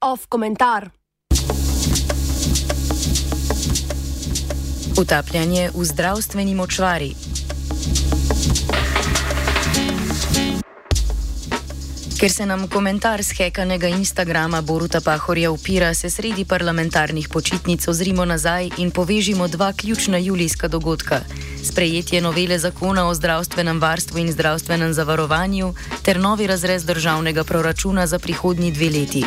Off komentar. Utapljanje v zdravstveni močvari. Ker se nam komentar z hekanega Instagrama Boruta Pahorja upira, se sredi parlamentarnih počitnic ozrimo nazaj in povežimo dva ključna julijska dogodka: sprejetje novele zakona o zdravstvenem varstvu in zdravstvenem zavarovanju ter novi razrez državnega proračuna za prihodnji dve leti.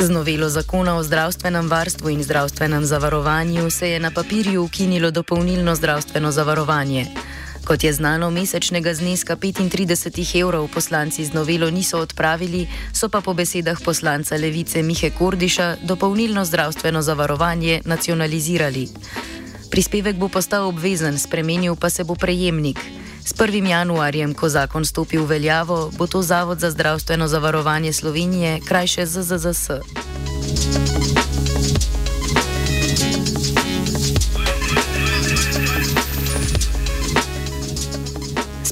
Z novelo zakona o zdravstvenem varstvu in zdravstvenem zavarovanju se je na papirju ukinilo dopolnilno zdravstveno zavarovanje. Kot je znano, mesečnega zneska 35 evrov poslanci z novelo niso odpravili, so pa po besedah poslanca Levice Mihe Kordiša dopolnilno zdravstveno zavarovanje nacionalizirali. Prispevek bo postal obvezen, spremenil pa se bo prejemnik. S 1. januarjem, ko zakon stopi v veljavo, bo to Zavod za zdravstveno zavarovanje Slovenije, krajše ZZZS.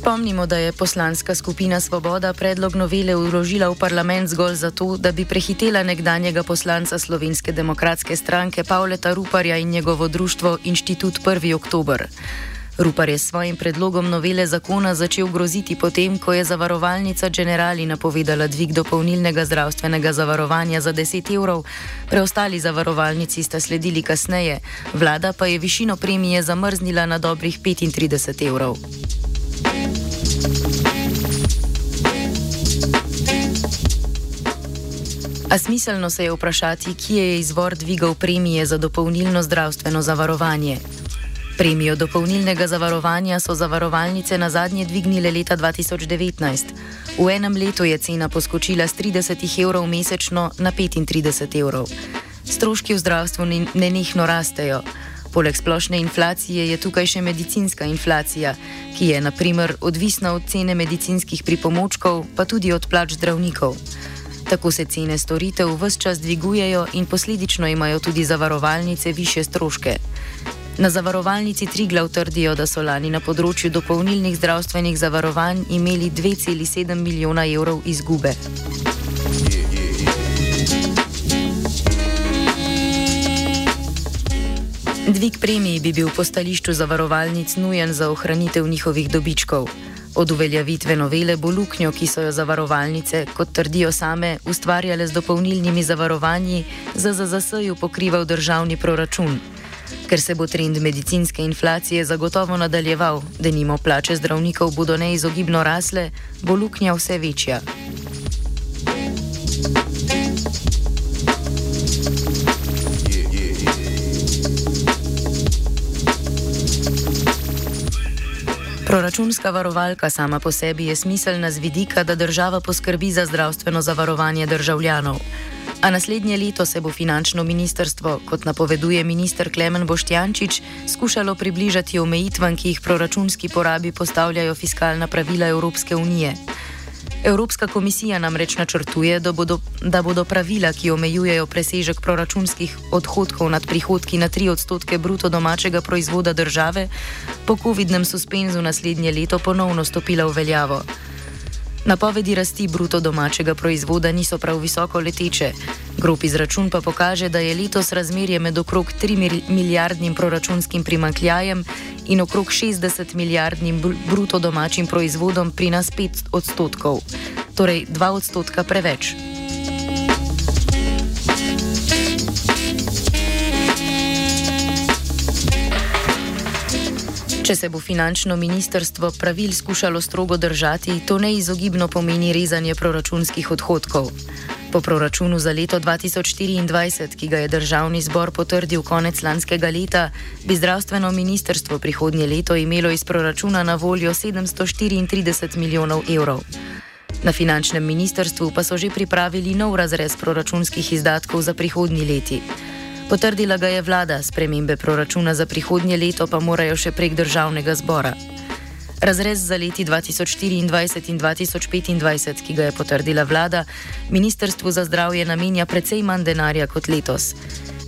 Spomnimo, da je poslanska skupina Svoboda predlog novele uložila v parlament zgolj zato, da bi prehitela nekdanjega poslanca Slovenske demokratske stranke Pavleta Ruparja in njegovo društvo Inštitut 1. oktober. Rupar je s svojim predlogom novele zakona začel groziti potem, ko je zavarovalnica Generali napovedala dvig dopolnilnega zdravstvenega zavarovanja za 10 evrov, preostali zavarovalnici sta sledili kasneje, vlada pa je višino premije zamrznila na dobrih 35 evrov. A smiselno se je vprašati, kje je izvor dvigov premije za dopolnilno zdravstveno zavarovanje. Premijo dopolnilnega zavarovanja so zavarovalnice na zadnje dvignile leta 2019. V enem letu je cena poskočila z 30 evrov mesečno na 35 evrov. Stroški v zdravstvu nenehno rastejo. Poleg splošne inflacije je tukaj še medicinska inflacija, ki je naprimer odvisna od cene medicinskih pripomočkov, pa tudi od plač zdravnikov. Tako se cene storitev vse čas dvigujejo in posledično imajo tudi zavarovalnice više stroške. Na zavarovalnici Triglav trdijo, da so lani na področju dopolnilnih zdravstvenih zavarovanj imeli 2,7 milijona evrov izgube. Dvig premij bi bil po stališču zavarovalnic nujen za ohranitev njihovih dobičkov. Od uveljavitve novele bo luknjo, ki so jo zavarovalnice, kot trdijo same, ustvarjale z dopolnilnimi zavarovanji, za ZZS-ju pokrival državni proračun. Ker se bo trend medicinske inflacije zagotovo nadaljeval, da nimo plače zdravnikov bodo neizogibno rasle, bo luknja vse večja. Proračunska varovalka sama po sebi je smiselna z vidika, da država poskrbi za zdravstveno zavarovanje državljanov. A naslednje leto se bo finančno ministrstvo, kot napoveduje minister Klemen Boštjančič, skušalo približati omejitvam, ki jih proračunski porabi postavljajo fiskalna pravila Evropske unije. Evropska komisija namreč načrtuje, da bodo, da bodo pravila, ki omejujejo presežek proračunskih odhodkov nad prihodki na 3 odstotke bruto domačega proizvoda države, po COVID-nem suspenzu naslednje leto ponovno stopila v veljavo. Napovedi rasti bruto domačega proizvoda niso prav visoko leteče. Grob izračun pa kaže, da je letos razmerje med okrog 3 milijardnim proračunskim primankljajem in okrog 60 milijardnim bruto domačim proizvodom pri nas 5 odstotkov, torej 2 odstotka preveč. Če se bo finančno ministrstvo pravil skušalo strogo držati, to neizogibno pomeni rezanje proračunskih odhodkov. Po proračunu za leto 2024, ki ga je državni zbor potrdil konec lanskega leta, bi zdravstveno ministrstvo prihodnje leto imelo iz proračuna na voljo 734 milijonov evrov. Na finančnem ministrstvu pa so že pripravili nov razrez proračunskih izdatkov za prihodnji leti. Potrdila ga je vlada, spremembe proračuna za prihodnje leto pa morajo še prek državnega zbora. Razrez za leti 2024 in 2025, ki ga je potrdila vlada, Ministrstvu za zdravje namenja precej manj denarja kot letos.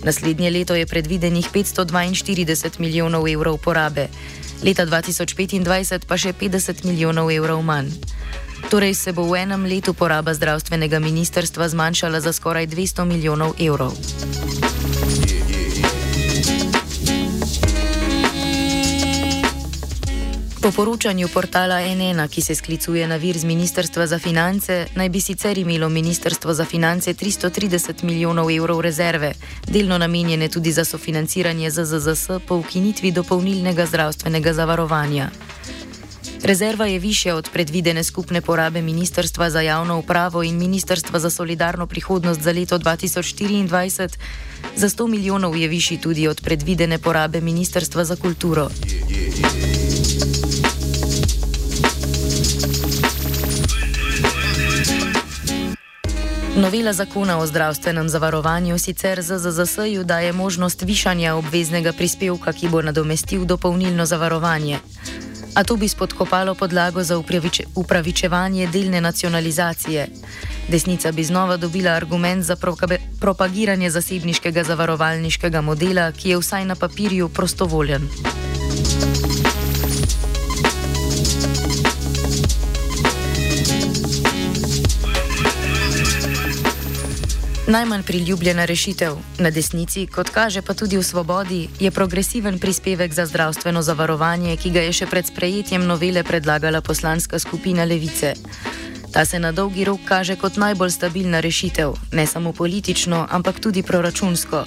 Naslednje leto je predvidenih 542 milijonov evrov porabe, leta 2025 pa še 50 milijonov evrov manj. Torej se bo v enem letu poraba zdravstvenega ministrstva zmanjšala za skoraj 200 milijonov evrov. Po poročanju portala NN, ki se sklicuje na vir z Ministrstva za finance, naj bi sicer imelo Ministrstvo za finance 330 milijonov evrov rezerve, delno namenjene tudi za sofinanciranje ZZZS po ukinitvi dopolnilnega zdravstvenega zavarovanja. Rezerva je više od predvidene skupne porabe Ministrstva za javno upravo in Ministrstva za solidarno prihodnost za leto 2024, za 100 milijonov je višji tudi od predvidene porabe Ministrstva za kulturo. Novela zakona o zdravstvenem zavarovanju sicer ZZZS-ju daje možnost višanja obveznega prispevka, ki bo nadomestil dopolnilno zavarovanje. A to bi spodkopalo podlago za upraviče, upravičevanje delne nacionalizacije. Desnica bi znova dobila argument za propagiranje zasebniškega zavarovalniškega modela, ki je vsaj na papirju prostovoljen. Najmanj priljubljena rešitev na desnici, kot kaže pa tudi v svobodi, je progresiven prispevek za zdravstveno zavarovanje, ki ga je še pred sprejetjem novele predlagala poslanska skupina Levice. Ta se na dolgi rok kaže kot najbolj stabilna rešitev, ne samo politično, ampak tudi proračunsko.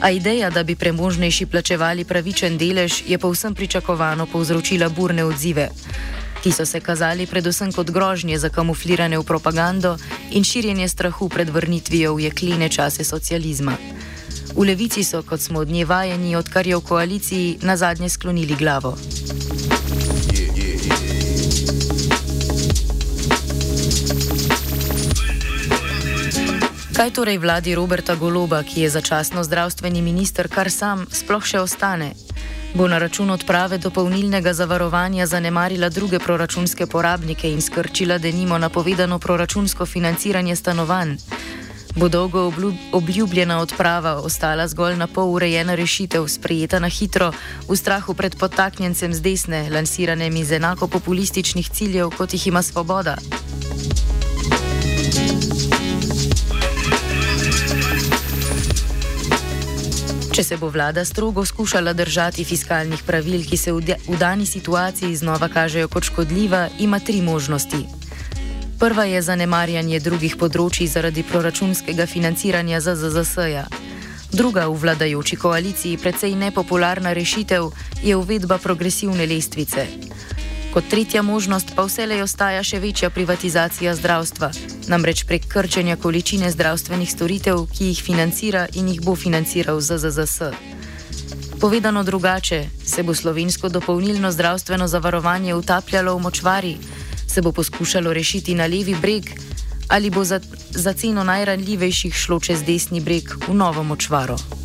A ideja, da bi premožnejši plačevali pravičen delež, je povsem pričakovano povzročila burne odzive ki so se kazali predvsem kot grožnje za kamufliranje v propagando in širjenje strahu pred vrnitvijo v jeklene čase socializma. V levici so, kot smo od nje vajeni, odkar je v koaliciji na zadnje sklonili glavo. Kaj torej vladi Roberta Goloba, ki je začasno zdravstveni minister, kar sam sploh še ostane? bo na račun odprave dopolnilnega zavarovanja zanemarila druge proračunske porabnike in skrčila denimo napovedano proračunsko financiranje stanovanj. Bo dolgo obljubljena odprava ostala zgolj na pol urejena rešitev, sprejeta na hitro, v strahu pred potaknjencem z desne, lansiranjem iz enako populističnih ciljev, kot jih ima svoboda? Če se bo vlada strogo skušala držati fiskalnih pravil, ki se v dani situaciji znova kažejo kot škodljiva, ima tri možnosti. Prva je zanemarjanje drugih področji zaradi proračunskega financiranja ZZZS-ja. Druga v vladajoči koaliciji, precej nepopularna rešitev, je uvedba progresivne lestvice. Kot tretja možnost pa vselej ostaja še večja privatizacija zdravstva, namreč prek krčenja količine zdravstvenih storitev, ki jih financira in jih bo financiral ZZZS. Povedano drugače, se bo slovensko dopolnilno zdravstveno zavarovanje utapljalo v močvari, se bo poskušalo rešiti na levi breg ali bo za, za ceno najranljivejših šlo čez desni breg v novo močvaro.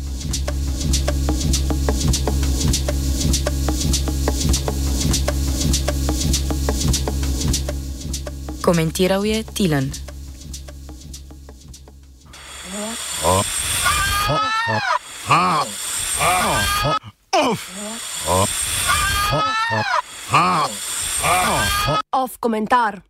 Komentiral je Tilan. Off komentar.